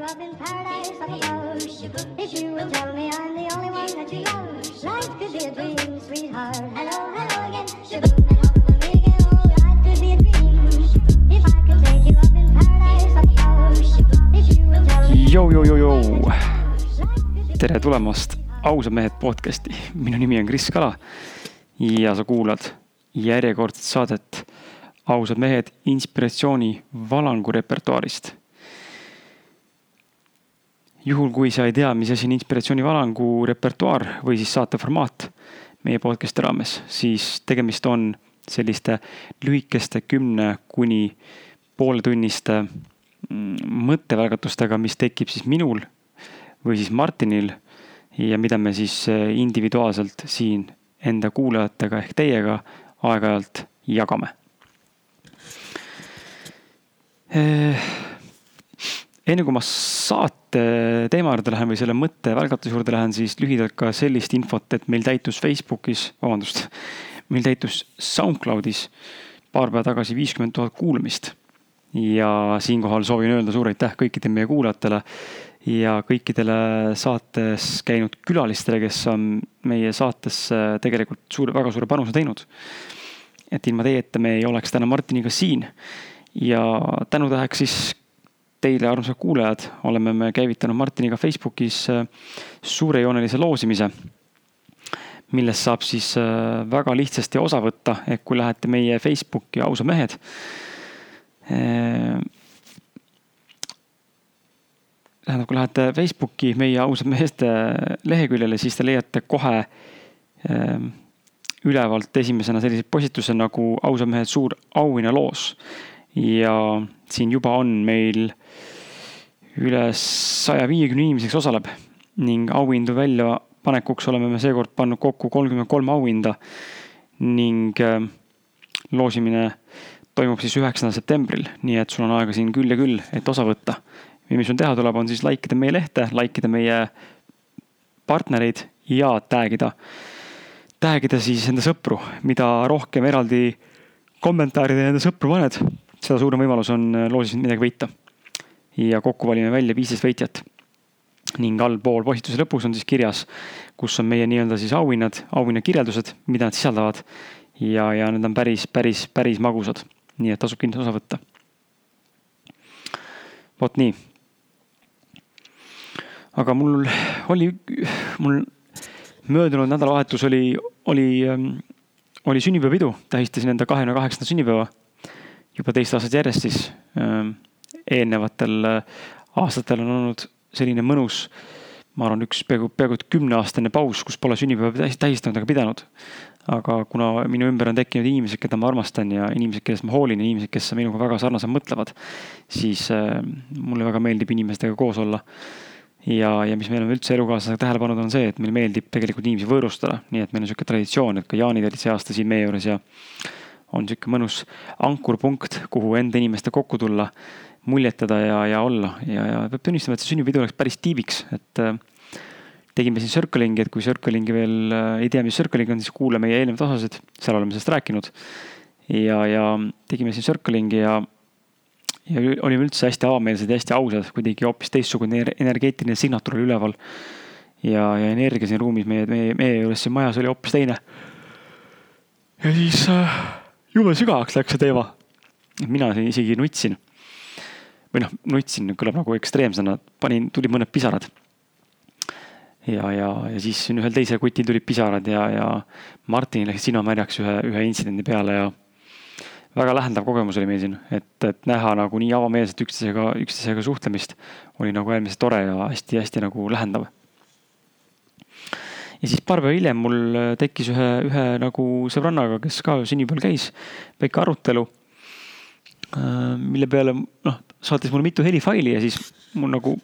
you up in paradise up above. If you will tell me I'm the only one that you love, life could be a dream, sweetheart. Hello, hello again. Shaboom, will tell me. Jou-jou-jou-jou. tere tulemast Ausad mehed podcasti, minu nimi on Kris Kala. ja sa kuulad järjekordset saadet Ausad mehed inspiratsiooni valangu repertuaarist. Juhul, kui sa ei tea, mis asi on inspiratsiooni valangu repertuaar või siis saate formaat meie podcast'i raames, siis tegemist on selliste lühikeste kümne kuni pooletunniste mm, mõttevälgatustega, mis tekib siis minul või siis Martinil ja mida me siis eh, individuaalselt siin enda kuulajatega ehk teiega aeg-ajalt jagame. Enne kui ma saate teema juurde lähen või selle mõttevälgatuse juurde lähen, siis lühidalt ka sellist infot, et meil täitus Facebookis, vabandust, meil täitus SoundCloudis paar päeva tagasi viiskümmend tuhat kuulamist. ja siinkohal soovin öelda suur aitäh kõikidele meie kuulajatele ja kõikidele saates käinud külalistele, kes on meie saatesse tegelikult suure, väga suure panuse teinud. et ilma teieta me ei oleks täna Martiniga siin. ja tänutäheks siis teile, armsad kuulajad, oleme me käivitanud Martiniga Facebookis äh, suurejoonelise loosimise millest saab siis äh, väga lihtsasti osa võtta, et kui lähete meie Facebooki ausad mehed äh, tähendab, kui lähete Facebooki meie ausad meeste leheküljele, siis te leiate kohe ülevalt esimesena selliseid postituse nagu ausad mehed suur auhinnaloos. Ja siin juba on meil üle saja viiekümne inimese, kes osaleb ning auhindu väljapanekuks oleme me seekord pannud kokku kolmkümmend kolm auhinda ning äh, loosimine toimub siis üheksandal septembril, nii et sul on aega siin küll ja küll, et osa võtta. Ja mis sul teha tuleb, on siis like ida meie lehte, like ida meie partnereid ja tag ida, tag ida siis enda sõpru, mida rohkem eraldi kommentaaride enda sõpru paned, seda suurem võimalus on loosis midagi võita. ja kokku valime välja viisteist võitjat. ning allpool postituse lõpus on siis kirjas, kus on meie nii-öelda siis auhinnad, auhinnakirjeldused, mida nad sisaldavad. ja, ja need on päris, päris, päris magusad, nii et tasub kindlasti osa võtta. vot nii aga mul oli, mul möödunud nädalavahetus oli, oli, oli sünnipäevapidu, tähistasin enda kahekümne kaheksandat sünnipäeva. Juba teist aastat järjest siis. eelnevatel aastatel on olnud selline mõnus, ma arvan, üks peaaegu, peaaegu et kümneaastane paus, kus pole sünnipäeva tähistanud ega pidanud. aga kuna minu ümber on tekkinud inimesed, keda ma armastan ja inimesed, kellest ma hoolin, inimesed, kes minuga väga sarnaselt mõtlevad, siis mulle väga meeldib inimestega koos olla ja, ja mis meil on üldse elukaaslasega tähele pannud, on see, et meile meeldib tegelikult inimesi võõrustada, nii et meil on sihuke traditsioon, et ka jaanid olid see aasta siin meie juures ja on sihuke mõnus ankurpunkt, kuhu enda inimeste kokku tulla, muljetada ja, ja olla ja, ja peab tunnistama, et see sünnipidu läks päris tiibiks, et äh, tegime siin Circlingi, et kui Circlingi veel äh, ei tea, mis Circling on, siis kuula meie eelnevad osasid, seal oleme sellest rääkinud. ja, ja tegime siin Circlingi ja ja olime üldse hästi avameelsed ja hästi ausad, kuidagi hoopis teistsugune energeetiline signatuur oli üleval. ja, ja energia siin ruumis meie, meie, meie juures siin majas oli hoopis teine. ja siis äh, jube sügavaks läks see teema. mina isegi nutsin. või noh, nutsin kõlab nagu ekstreemsena, panin, tulid mõned pisarad. ja, ja, ja siis ühel teisel kutil tulid pisarad ja, ja Martinil läks silmamärjaks ühe, ühe intsidendi peale ja väga lähendav kogemus oli meil siin, et, et näha nagu nii avameelselt üksteisega, üksteisega suhtlemist oli nagu äärmiselt tore ja hästi-hästi nagu lähendav. Ja siis paar päeva hiljem mul tekkis ühe, ühe nagu sõbrannaga, kes ka sünnipäeval käis, väike arutelu. Äh, mille peale noh, saatis mulle mitu helifaili ja siis mul nagu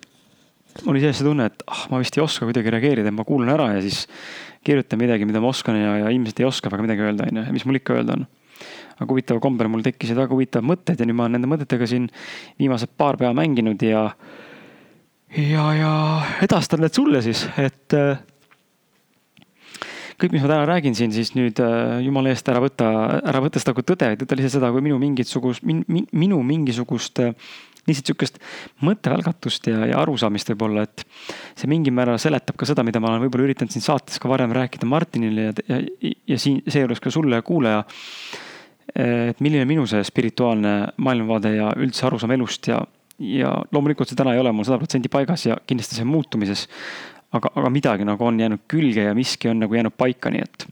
oli see tunne, et ah, ma vist ei oska kuidagi reageerida, ma kuulan ära ja siis kirjutan midagi, mida ma oskan ja, ja ilmselt ei oska väga midagi öelda, on ju, mis mul ikka öelda on aga huvitaval kombel mul tekkisid väga huvitavad mõtted ja nüüd ma olen nende mõtetega siin viimased paar päeva mänginud ja, ja, ja edastan need sulle siis, et äh, kõik, mis ma täna räägin siin, siis nüüd äh, jumala eest ära võta, ära võta seda kui tõde, võta lihtsalt seda kui minu mingisugust min,, min, minu mingisugust äh, lihtsalt sihukest mõttevälgatust ja, ja arusaamist võib-olla, et see mingil määral seletab ka seda, mida ma olen võib-olla üritanud siin saates ka varem rääkida Martinile ja, ja, ja siin seejuures ka sulle, kuulaja. et milline minu see spirituaalne maailmavaade ja üldse arusaam elust ja, ja loomulikult see täna ei ole mul sada protsenti paigas ja kindlasti see on muutumises. Aga, aga midagi nagu on jäänud külge ja miski on nagu jäänud paika, nii et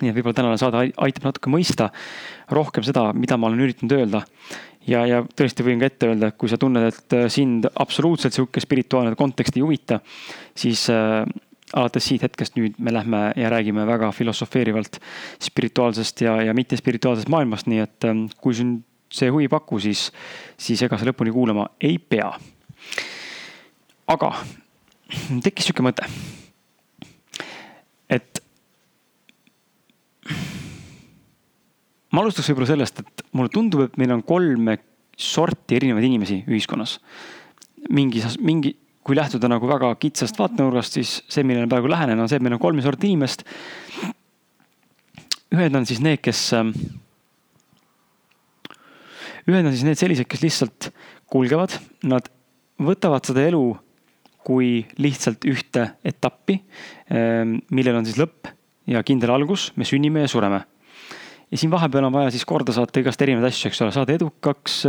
nii et võib-olla tänane saade aitab natuke mõista rohkem seda, mida ma olen üritanud öelda ja, ja tõesti võin ka ette öelda, et kui sa tunned, et äh, sind absoluutselt sihuke spirituaalne kontekst ei huvita, siis äh, alates siit hetkest nüüd me lähme ja räägime väga filosofeerivalt spirituaalsest ja, ja mittespirituaalsest maailmast, nii et äh, kui sind see huvi ei paku, siis, siis ega sa lõpuni kuulama ei pea. aga tekkis sihuke mõte, et ma alustaks võib-olla sellest, et mulle tundub, et meil on kolme sorti erinevaid inimesi ühiskonnas. mingis, mingi, kui lähtuda nagu väga kitsast vaatenurgast, siis see, millele praegu lähenen, on see, et meil on kolme sorti inimest. ühed on siis need, kes. ühed on siis need sellised, kes lihtsalt kulgevad, nad võtavad seda elu kui lihtsalt ühte etappi, millel on siis lõpp ja kindel algus, me sünnime ja sureme ja siin vahepeal on vaja siis korda saata igast erinevaid asju, eks ole, saada edukaks.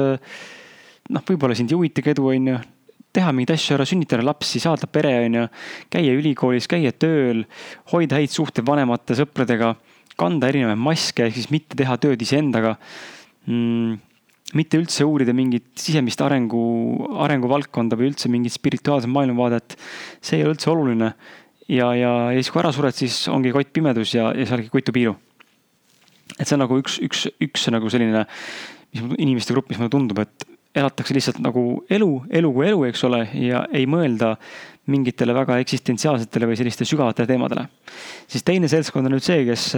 noh, võib-olla sind ei huvitagi edu, on ju. teha mingeid asju ära, sünnitada lapsi, saada pere, on ju. käia ülikoolis, käia tööl, hoida häid suhteid vanemate, sõpradega, kanda erinevaid maske, ehk siis mitte teha tööd iseendaga mm mitte üldse uurida mingit sisemist arengu, arenguvaldkonda või üldse mingit spirituaalset maailmavaadet. see ei ole üldse oluline. ja, ja, ja siis kui ära sured, siis ongi kott pimedus ja, ja sealgi Koitu piiru et see on nagu üks, üks, üks nagu selline, mis inimeste grupp, mis mulle tundub, et elatakse lihtsalt nagu elu, elu kui elu, eks ole, ja ei mõelda mingitele väga eksistentsiaalsetele või selliste sügavatele teemadele. siis teine seltskond on nüüd see, kes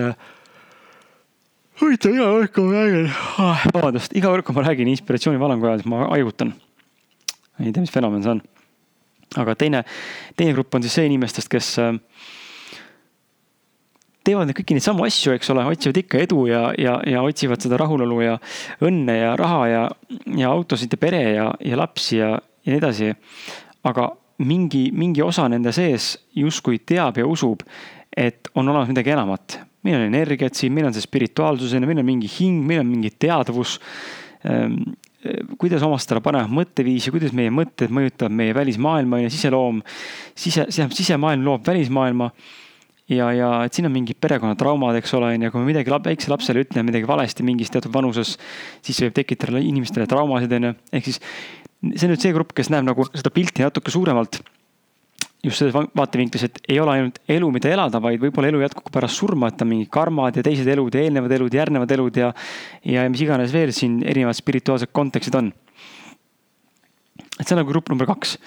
huvitav, iga kord, kui ma räägin ah,, vabandust, iga kord, kui ma räägin inspiratsioonivalangu ajal, siis ma haigutan. ei tea, mis fenomen see on. aga teine, teine grupp on siis see inimestest, kes äh, teevad neid kõiki neid samu asju, eks ole, otsivad ikka edu ja, ja, ja otsivad seda rahulolu ja õnne ja raha ja, ja autosid ja pere ja, ja lapsi ja, ja nii edasi. aga mingi, mingi osa nende sees justkui teab ja usub, et on olemas midagi enamat. Meil on energiat siin, meil on see spirituaalsus, meil on mingi hing, meil on mingi teadvus ehm, kuidas omastada paremat mõtteviisi, kuidas meie mõtted mõjutavad meie välismaailma ja siseloom, sise, sisemaailm loob välismaailma ja, ja et siin on mingid perekonnatraumad, eks ole, on ju, kui me midagi väiksele lapsele ütleme midagi valesti mingis teatud vanuses, siis võib tekitada inimestele traumasid, on ju. ehk siis see on nüüd see grupp, kes näeb nagu seda pilti natuke suuremalt. Just selles vaatevinklis, et ei ole ainult elu, mida elada, vaid võib-olla elu jätkub pärast surma, et on mingid karmad ja teised elud ja eelnevad elud, järgnevad elud ja. ja mis iganes veel siin erinevad spirituaalsed kontekstid on. et see on nagu grupp number kaks.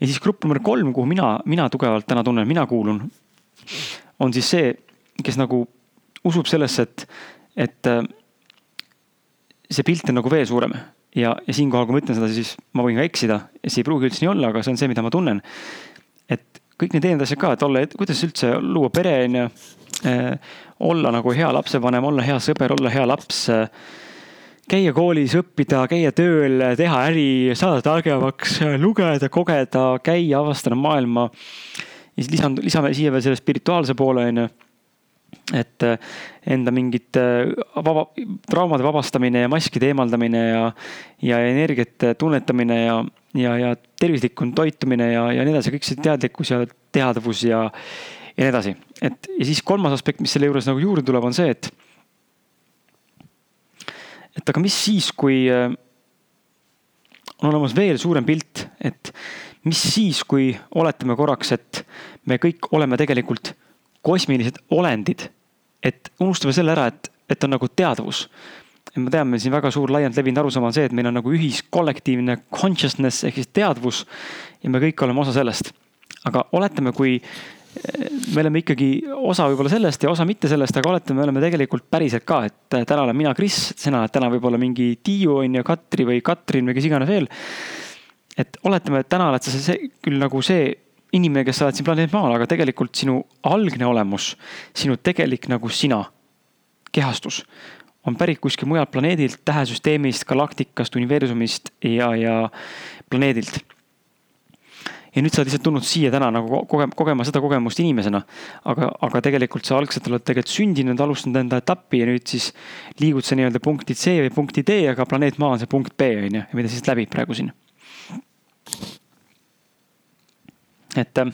ja siis grupp number kolm, kuhu mina, mina tugevalt täna tunnen, mina kuulun on siis see, kes nagu usub sellesse, et, et äh, see pilt on nagu veel suurem. ja, ja siinkohal, kui ma ütlen seda, siis ma võin ka eksida ja see ei pruugi üldse nii olla, aga see on see, mida ma tunnen. Kõik need asjad ka, et olla, kuidas üldse luua pere, on ju. Äh, olla nagu hea lapsevanem, olla hea sõber, olla hea laps äh, käia koolis, õppida, käia tööl, teha äri, saada targemaks, lugeda, kogeda, käia, avastada maailma ja siis lisand-, lisame siia veel selle spirituaalse poole, on ju et äh, enda mingit äh, vaba, traumade vabastamine ja maskide eemaldamine ja, ja energiate tunnetamine ja, ja, ja tervislikum toitumine ja, ja nii edasi, kõik see teadlikkus ja teadvus ja, ja nii edasi. et ja siis kolmas aspekt, mis selle juures nagu juurde tuleb, on see, et. et aga mis siis, kui äh, on olemas veel suurem pilt, et mis siis, kui oletame korraks, et me kõik oleme tegelikult kosmilised olendid. et unustame selle ära, et, et on nagu teadvus. me teame, siin väga suur laialt levinud arusaam on see, et meil on nagu ühiskollektiivne consciousness ehk siis teadvus ja me kõik oleme osa sellest. aga oletame, kui eh, me oleme ikkagi osa võib-olla sellest ja osa mitte sellest, aga oletame, me oleme tegelikult päriselt ka, et täna olen mina Kris, sina oled täna võib-olla mingi Tiiu on ju, Katri või Katrin või kes iganes veel et oletame, et täna oled sa see, küll nagu see inimene, kes sa oled siin planeedil Maal, aga tegelikult sinu algne olemus, sinu tegelik nagu sina, kehastus, on pärit kuskil mujalt planeedilt, tähesüsteemist, galaktikast, universumist ja, ja planeedilt. ja nüüd sa oled lihtsalt tulnud siia täna nagu kogema, kogema seda kogemust inimesena. aga, aga tegelikult sa algselt oled tegelikult sündinud, alustanud enda etappi ja nüüd siis liigud sa nii-öelda punkti C või punkti D, aga planeet Maa on see punkt B on ju, mida siis läbib praegu siin. Et äh,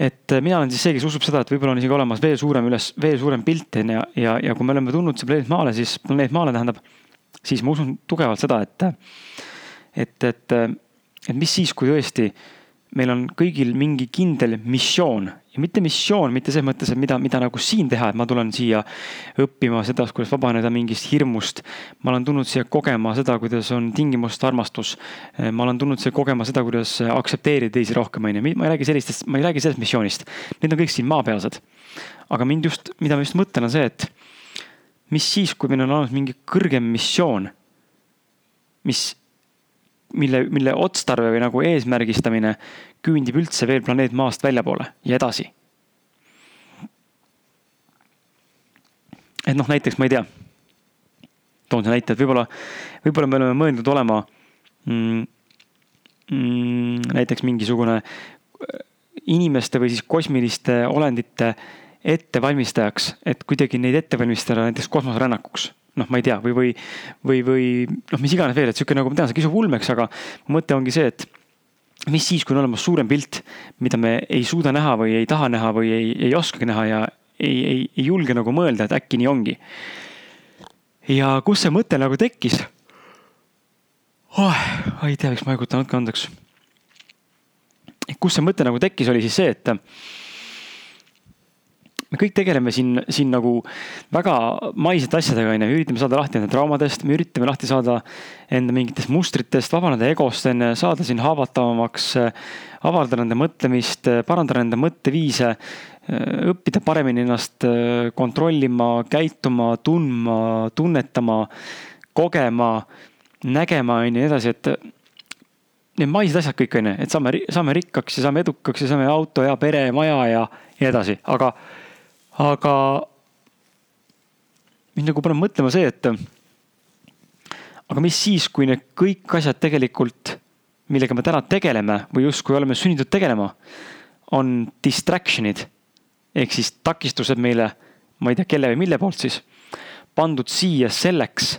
et mina olen siis see, kes usub seda, et võib-olla on isegi olemas veel suurem üles, veel suurem pilt on ju, ja, ja, ja kui me oleme tulnud see planeet Maale, siis planeet Maale tähendab, siis ma usun tugevalt seda, et, et, et, et mis siis, kui tõesti meil on kõigil mingi kindel missioon ja mitte missioon, mitte selles mõttes, et mida, mida nagu siin teha, et ma tulen siia õppima seda, kuidas vabaneda mingist hirmust. ma olen tulnud siia kogema seda, kuidas on tingimust armastus. ma olen tulnud siia kogema seda, kuidas aktsepteerida teisi rohkem, on ju, ma ei räägi sellistest, ma ei räägi sellest missioonist. Need on kõik siin maapealsed. aga mind just, mida ma just mõtlen, on see, et mis siis, kui meil on olemas mingi kõrgem missioon, mis mille, mille otstarve või nagu eesmärgistamine küündib üldse veel planeet Maast väljapoole ja edasi. et noh, näiteks ma ei tea, toon see näite, et võib-olla, võib-olla me oleme mõeldud olema mm, mm, näiteks mingisugune äh, inimeste või siis kosmiliste olendite ettevalmistajaks, et kuidagi neid ette valmistada näiteks kosmoserännakuks noh, ma ei tea, või, või, või, või noh, mis iganes veel, et sihuke nagu ma tean, see kisub ulmeks, aga mõte ongi see, et mis siis, kui on olemas suurem pilt, mida me ei suuda näha või ei taha näha või ei, ei oskagi näha ja ei, ei, ei julge nagu mõelda, et äkki nii ongi. ja kus see mõte nagu tekkis oh,? ei tea, miks ma haigutan, andke andeks. kus see mõte nagu tekkis, oli siis see, et me kõik tegeleme siin, siin nagu väga maisete asjadega, on ju, üritame saada lahti enda traumadest, me üritame lahti saada enda mingitest mustritest, vabaneda egost, on ju, saada siin haavatavamaks, avardada enda mõtlemist, parandada enda mõtteviise, õppida paremini ennast kontrollima, käituma, tundma, tunnetama, kogema, nägema, on ju, nii edasi, et need maised asjad kõik on ju, et saame, saame rikkaks ja saame edukaks ja saame auto ja pere, maja ja nii edasi, aga aga mind nagu paneb mõtlema see, et aga mis siis, kui need kõik asjad tegelikult, millega me täna tegeleme või justkui oleme sunnitud tegelema, on distraction'id. Ehk siis takistused meile, ma ei tea, kelle või mille poolt siis, pandud siia selleks,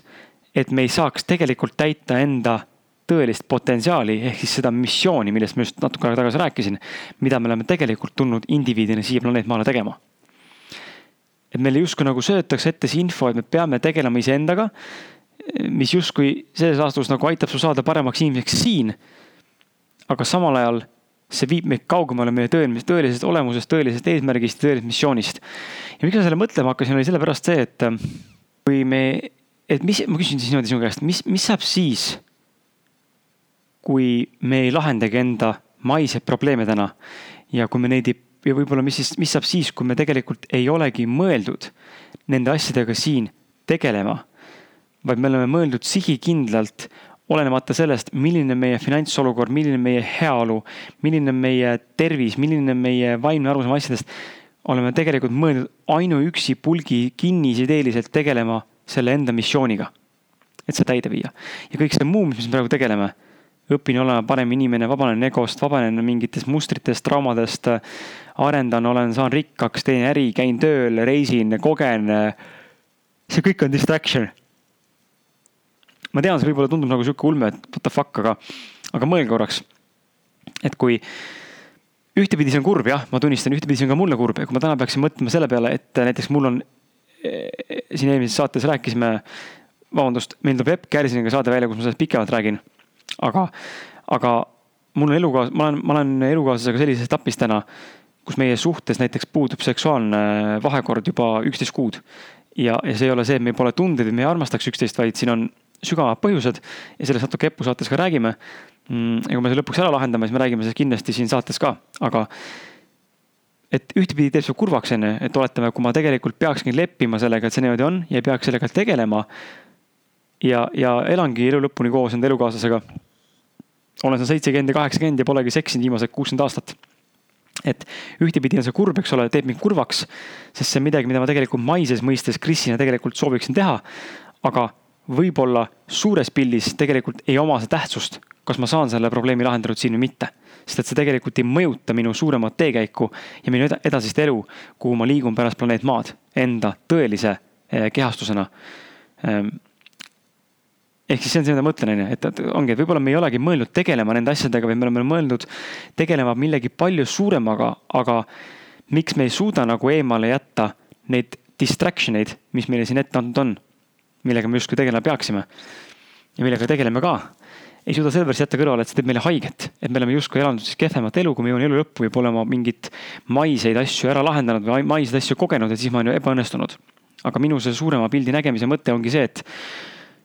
et me ei saaks tegelikult täita enda tõelist potentsiaali ehk siis seda missiooni, millest ma just natuke aega tagasi rääkisin, mida me oleme tegelikult tulnud indiviidina siia planeet Maale tegema et meile justkui nagu söötakse ette see info, et me peame tegelema iseendaga. mis justkui selles aastas nagu aitab sul saada paremaks inimeseks siin. aga samal ajal see viib meid kaugemale meie tõelisest, tõelisest olemusest, tõelisest eesmärgist, tõelisest missioonist. ja miks ma selle mõtlema hakkasin, oli sellepärast see, et äh, kui me, et mis, ma küsin siis niimoodi sinu käest, mis, mis saab siis, kui me ei lahendagi enda maiseid probleeme täna ja kui me neid ei ja võib-olla, mis siis, mis saab siis, kui me tegelikult ei olegi mõeldud nende asjadega siin tegelema. vaid me oleme mõeldud sihikindlalt, olenemata sellest, milline meie finantsolukord, milline meie heaolu, milline meie tervis, milline meie vaimne arusaam asjadest. oleme tegelikult mõeldud ainuüksi pulgi kinnisideeliselt tegelema selle enda missiooniga. et see täide viia ja kõik see muu, mis me praegu tegeleme õpin olema parem inimene, vabanen egost, vabanen mingitest mustritest, traumadest. arendan, olen, saan rikkaks, teen äri, käin tööl, reisin, kogen. see kõik on distraction. ma tean, see võib-olla tundub nagu sihuke ulme, et what the fuck, aga, aga mõelge korraks. et kui ühtepidi see on kurb, jah, ma tunnistan, ühtepidi see on ka mulle kurb ja kui ma täna peaksin mõtlema selle peale, et näiteks mul on siin eelmises saates rääkisime, vabandust, meil tuleb Epp Kärsiniga saade välja, kus ma sellest pikemalt räägin aga, aga mul on elukaas-, ma olen, ma olen elukaaslasega sellises etapis täna, kus meie suhtes näiteks puudub seksuaalne vahekord juba üksteist kuud. ja, ja see ei ole see, et meil pole tundeid või me ei armastaks üksteist, vaid siin on sügavad põhjused ja sellest natuke Epu saates ka räägime. Mm, ja kui me selle lõpuks ära lahendame, siis me räägime sellest kindlasti siin saates ka, aga et ühtepidi teeb see kurvaks, on ju, et oletame, kui ma tegelikult peakski leppima sellega, et see niimoodi on ja peaks sellega tegelema. Ja, ja elangi elu lõpuni koos enda elukaaslasega olen seal seitsekümmend ja kaheksakümmend ja polegi seksinud viimased kuuskümmend aastat. et ühtepidi on see kurb, eks ole, teeb mind kurvaks, sest see on midagi, mida ma tegelikult maises mõistes Krisina tegelikult sooviksin teha. aga võib-olla suures pildis tegelikult ei oma see tähtsust, kas ma saan selle probleemi lahendatud siin või mitte. sest et see tegelikult ei mõjuta minu suuremat teekäiku ja minu edasist elu, kuhu ma liigun pärast planeet Maad enda tõelise eh, kehastusena ehm, ehk siis see on see, mida ma mõtlen, on ju, et, et ongi, et võib-olla me ei olegi mõelnud tegelema nende asjadega, vaid me oleme mõelnud tegelema millegi palju suuremaga, aga miks me ei suuda nagu eemale jätta neid distraction eid, mis meile siin ette antud on, millega me justkui tegelema peaksime ja millega tegeleme ka ei suuda sellepärast jätta kõrvale, et see teeb meile haiget, et me oleme justkui elanud siis kehvemat elu, kui me jõuame elu lõppu või pole oma mingit maiseid asju ära lahendanud või maiseid asju kogenud, et siis ma olen ju ebaõnnestunud. aga minu see suurema pildi nägemise mõte ongi see, et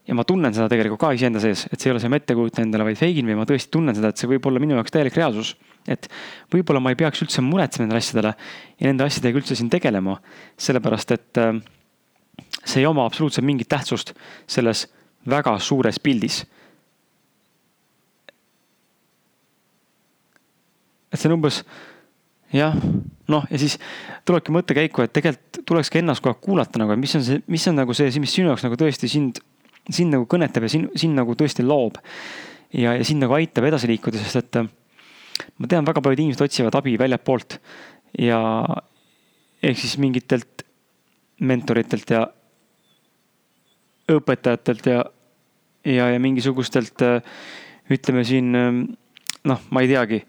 ja ma tunnen seda tegelikult ka iseenda sees, et see ei ole see ma ette kujutan endale, vaid feigin või ma tõesti tunnen seda, et see võib olla minu jaoks täielik reaalsus. et võib-olla ma ei peaks üldse muretsema nendele asjadele ja nende asjadega üldse siin tegelema, sellepärast et äh, see ei oma absoluutselt mingit tähtsust selles väga suures pildis. et see on umbes jah, noh, ja siis tulebki mõttekäiku, et tegelikult tulekski ennast kogu aeg kuulata nagu, et mis on see, mis on nagu see, mis sinu jaoks nagu tõesti sind sind nagu kõnetab ja sind, sind nagu tõesti loob. ja, ja sind nagu aitab edasi liikuda, sest et äh, ma tean, väga paljud inimesed otsivad abi väljapoolt ja ehk siis mingitelt mentoritelt ja õpetajatelt ja, ja, ja mingisugustelt äh, ütleme siin äh, noh, ma ei teagi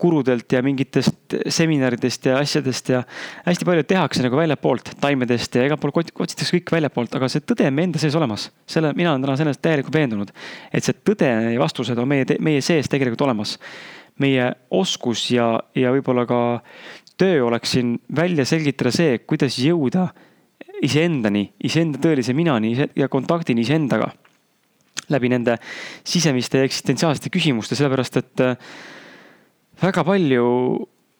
kurudelt ja mingitest seminaridest ja asjadest ja hästi palju tehakse nagu väljapoolt, taimedest ja igalt poolt otsitakse kõik väljapoolt, aga see tõde on meie enda sees olemas. selle, mina olen täna sellest täielikult veendunud, et see tõde ja vastused on meie, meie sees tegelikult olemas. meie oskus ja, ja võib-olla ka töö oleks siin välja selgitada see, kuidas jõuda iseendani, iseenda tõelise minani ja kontaktini iseendaga läbi nende sisemiste eksistentsiaalsete küsimuste, sellepärast et äh, väga palju,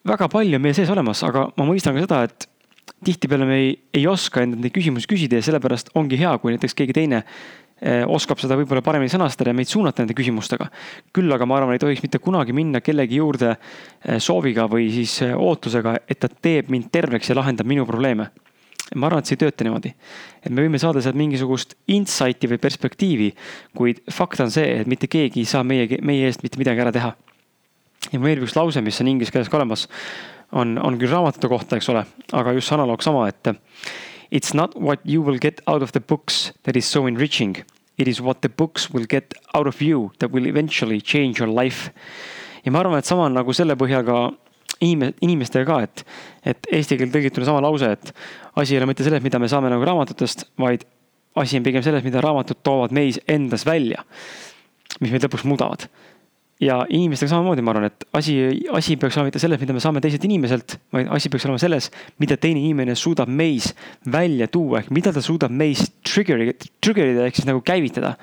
väga palju meie sees olemas, aga ma mõistan ka seda, et tihtipeale me ei, ei oska endalt neid küsimusi küsida ja sellepärast ongi hea, kui näiteks keegi teine eh, oskab seda võib-olla paremini sõnastada ja meid suunata nende küsimustega. küll aga ma arvan, ei tohiks mitte kunagi minna kellegi juurde eh, sooviga või siis eh, ootusega, et ta teeb mind terveks ja lahendab minu probleeme. ma arvan, et see ei tööta niimoodi. et me võime saada sealt mingisugust insight'i või perspektiivi, kuid fakt on see, et mitte keegi ei saa meie, meie eest mitte midagi ära teha ja mul meeldib üks lause, mis on inglise keeles ka olemas. on, on küll raamatute kohta, eks ole, aga just analoog sama, et. It's not what you will get out of the books that is so enriching. It is what the books will get out of you that will eventually change your life. ja ma arvan, et sama on nagu selle põhjal ka inim-, inimestega ka, et, et eesti keel tõlgituna sama lause, et asi ei ole mitte selles, mida me saame nagu raamatutest, vaid asi on pigem selles, mida raamatud toovad meis endas välja. mis meid lõpuks muudavad ja inimestega samamoodi, ma arvan, et asi, asi peaks olema mitte selles, mida me saame teiselt inimeselt, vaid asi peaks olema selles, mida teine inimene suudab meis välja tuua, ehk mida ta suudab meis trigger, trigger ida ehk siis nagu käivitada.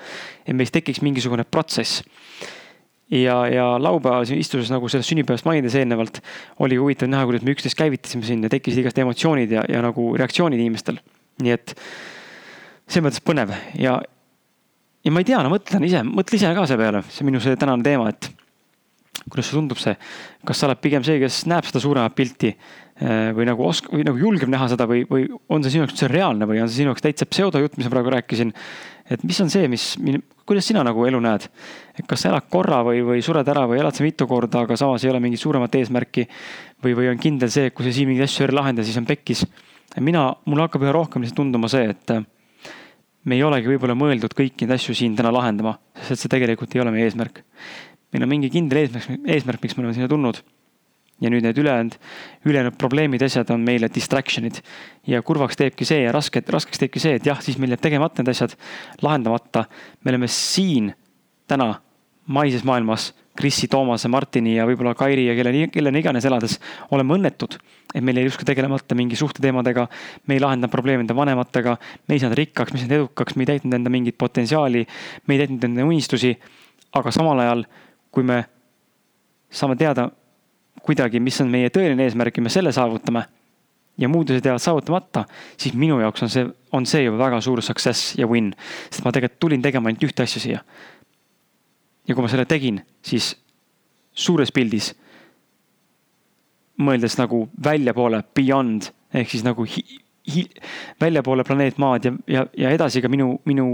et meis tekiks mingisugune protsess. ja, ja laupäeval istudes nagu sellest sünnipäevast mainides eelnevalt, oli huvitav näha, kuidas me üksteist käivitasime siin ja tekkisid igast emotsioonid ja, ja nagu reaktsioonid inimestel. nii et selles mõttes põnev ja ja ma ei tea, no mõtlen ise, mõtle ise ka selle peale, see on minu see tänane teema, et kuidas sulle tundub see, kas sa oled pigem see, kes näeb seda suuremat pilti eh, või nagu osk- või nagu julgeb näha seda või, või on see sinu jaoks üldse reaalne või on see sinu jaoks täitsa pseudojutt, mis ma praegu rääkisin. et mis on see, mis, kuidas sina nagu elu näed? et kas sa elad korra või, või sured ära või elad sa mitu korda, aga samas ei ole mingit suuremat eesmärki. või, või on kindel see, et kui sa siin mingeid asju ei lahenda, siis on pekkis. mina, mul hakkab üha rohkem lihtsalt tunduma see, et me ei olegi võib-olla mõeldud kõiki neid asju siin täna lahendama, sest et see tegelikult ei ole meie eesmärk. meil on mingi kindel eesmärk, eesmärk, miks me oleme sinna tulnud. ja nüüd need ülejäänud, ülejäänud probleemid, asjad on meile distraction'id. ja kurvaks teebki see ja raske, raskeks teebki see, et jah, siis meil jääb tegemata need asjad, lahendamata. me oleme siin täna maises maailmas Krissi, Toomase, Martini ja võib-olla Kairi ja kelle, kellena iganes elades oleme õnnetud. et meil jäi justkui tegelemata mingi suhteteemadega, me ei lahendanud probleeme enda vanematega, me ei saanud rikkaks, me ei saanud edukaks, me ei täitnud enda mingit potentsiaali, me ei täitnud enda unistusi. aga samal ajal, kui me saame teada kuidagi, mis on meie tõeline eesmärk ja me selle saavutame ja muud asjad jäävad saavutamata, siis minu jaoks on see, on see juba väga suur success ja win. sest ma tegelikult tulin tegema ainult ühte asja siia ja kui ma selle tegin, siis suures pildis mõeldes nagu väljapoole, beyond ehk siis nagu hi, hi, väljapoole planeet Maad ja, ja, ja edasi ka minu, minu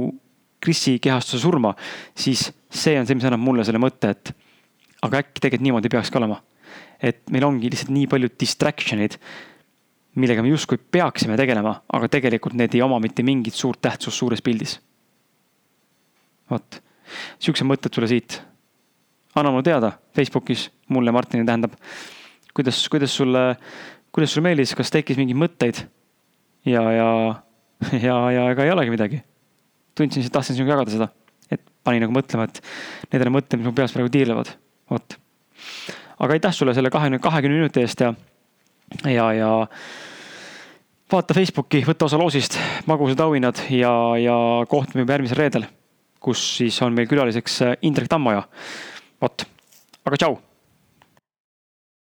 Krisi kehastuse surma, siis see on see, mis annab mulle selle mõtte, et aga äkki tegelikult niimoodi peakski olema. et meil ongi lihtsalt nii palju distraction'id, millega me justkui peaksime tegelema, aga tegelikult need ei oma mitte mingit suurt tähtsust suures pildis. vot, siuksed mõtted sulle siit. anna mulle teada Facebookis, mulle Martinile tähendab, kuidas, kuidas sulle, kuidas sulle meeldis, kas tekkis mingeid mõtteid? ja, ja, ja, ja ega ei olegi midagi tundsin, tahtsin sinuga jagada seda. et pani nagu mõtlema, et need on mõtted, mis mu peas praegu tiirlevad, vot. aga aitäh sulle selle kahekümne, kahekümne minuti eest ja, ja, ja vaata Facebooki, võta osa loosist, magusad auhinnad ja, ja kohtume juba järgmisel reedel, kus siis on meil külaliseks Indrek Tammoja. vot, aga tšau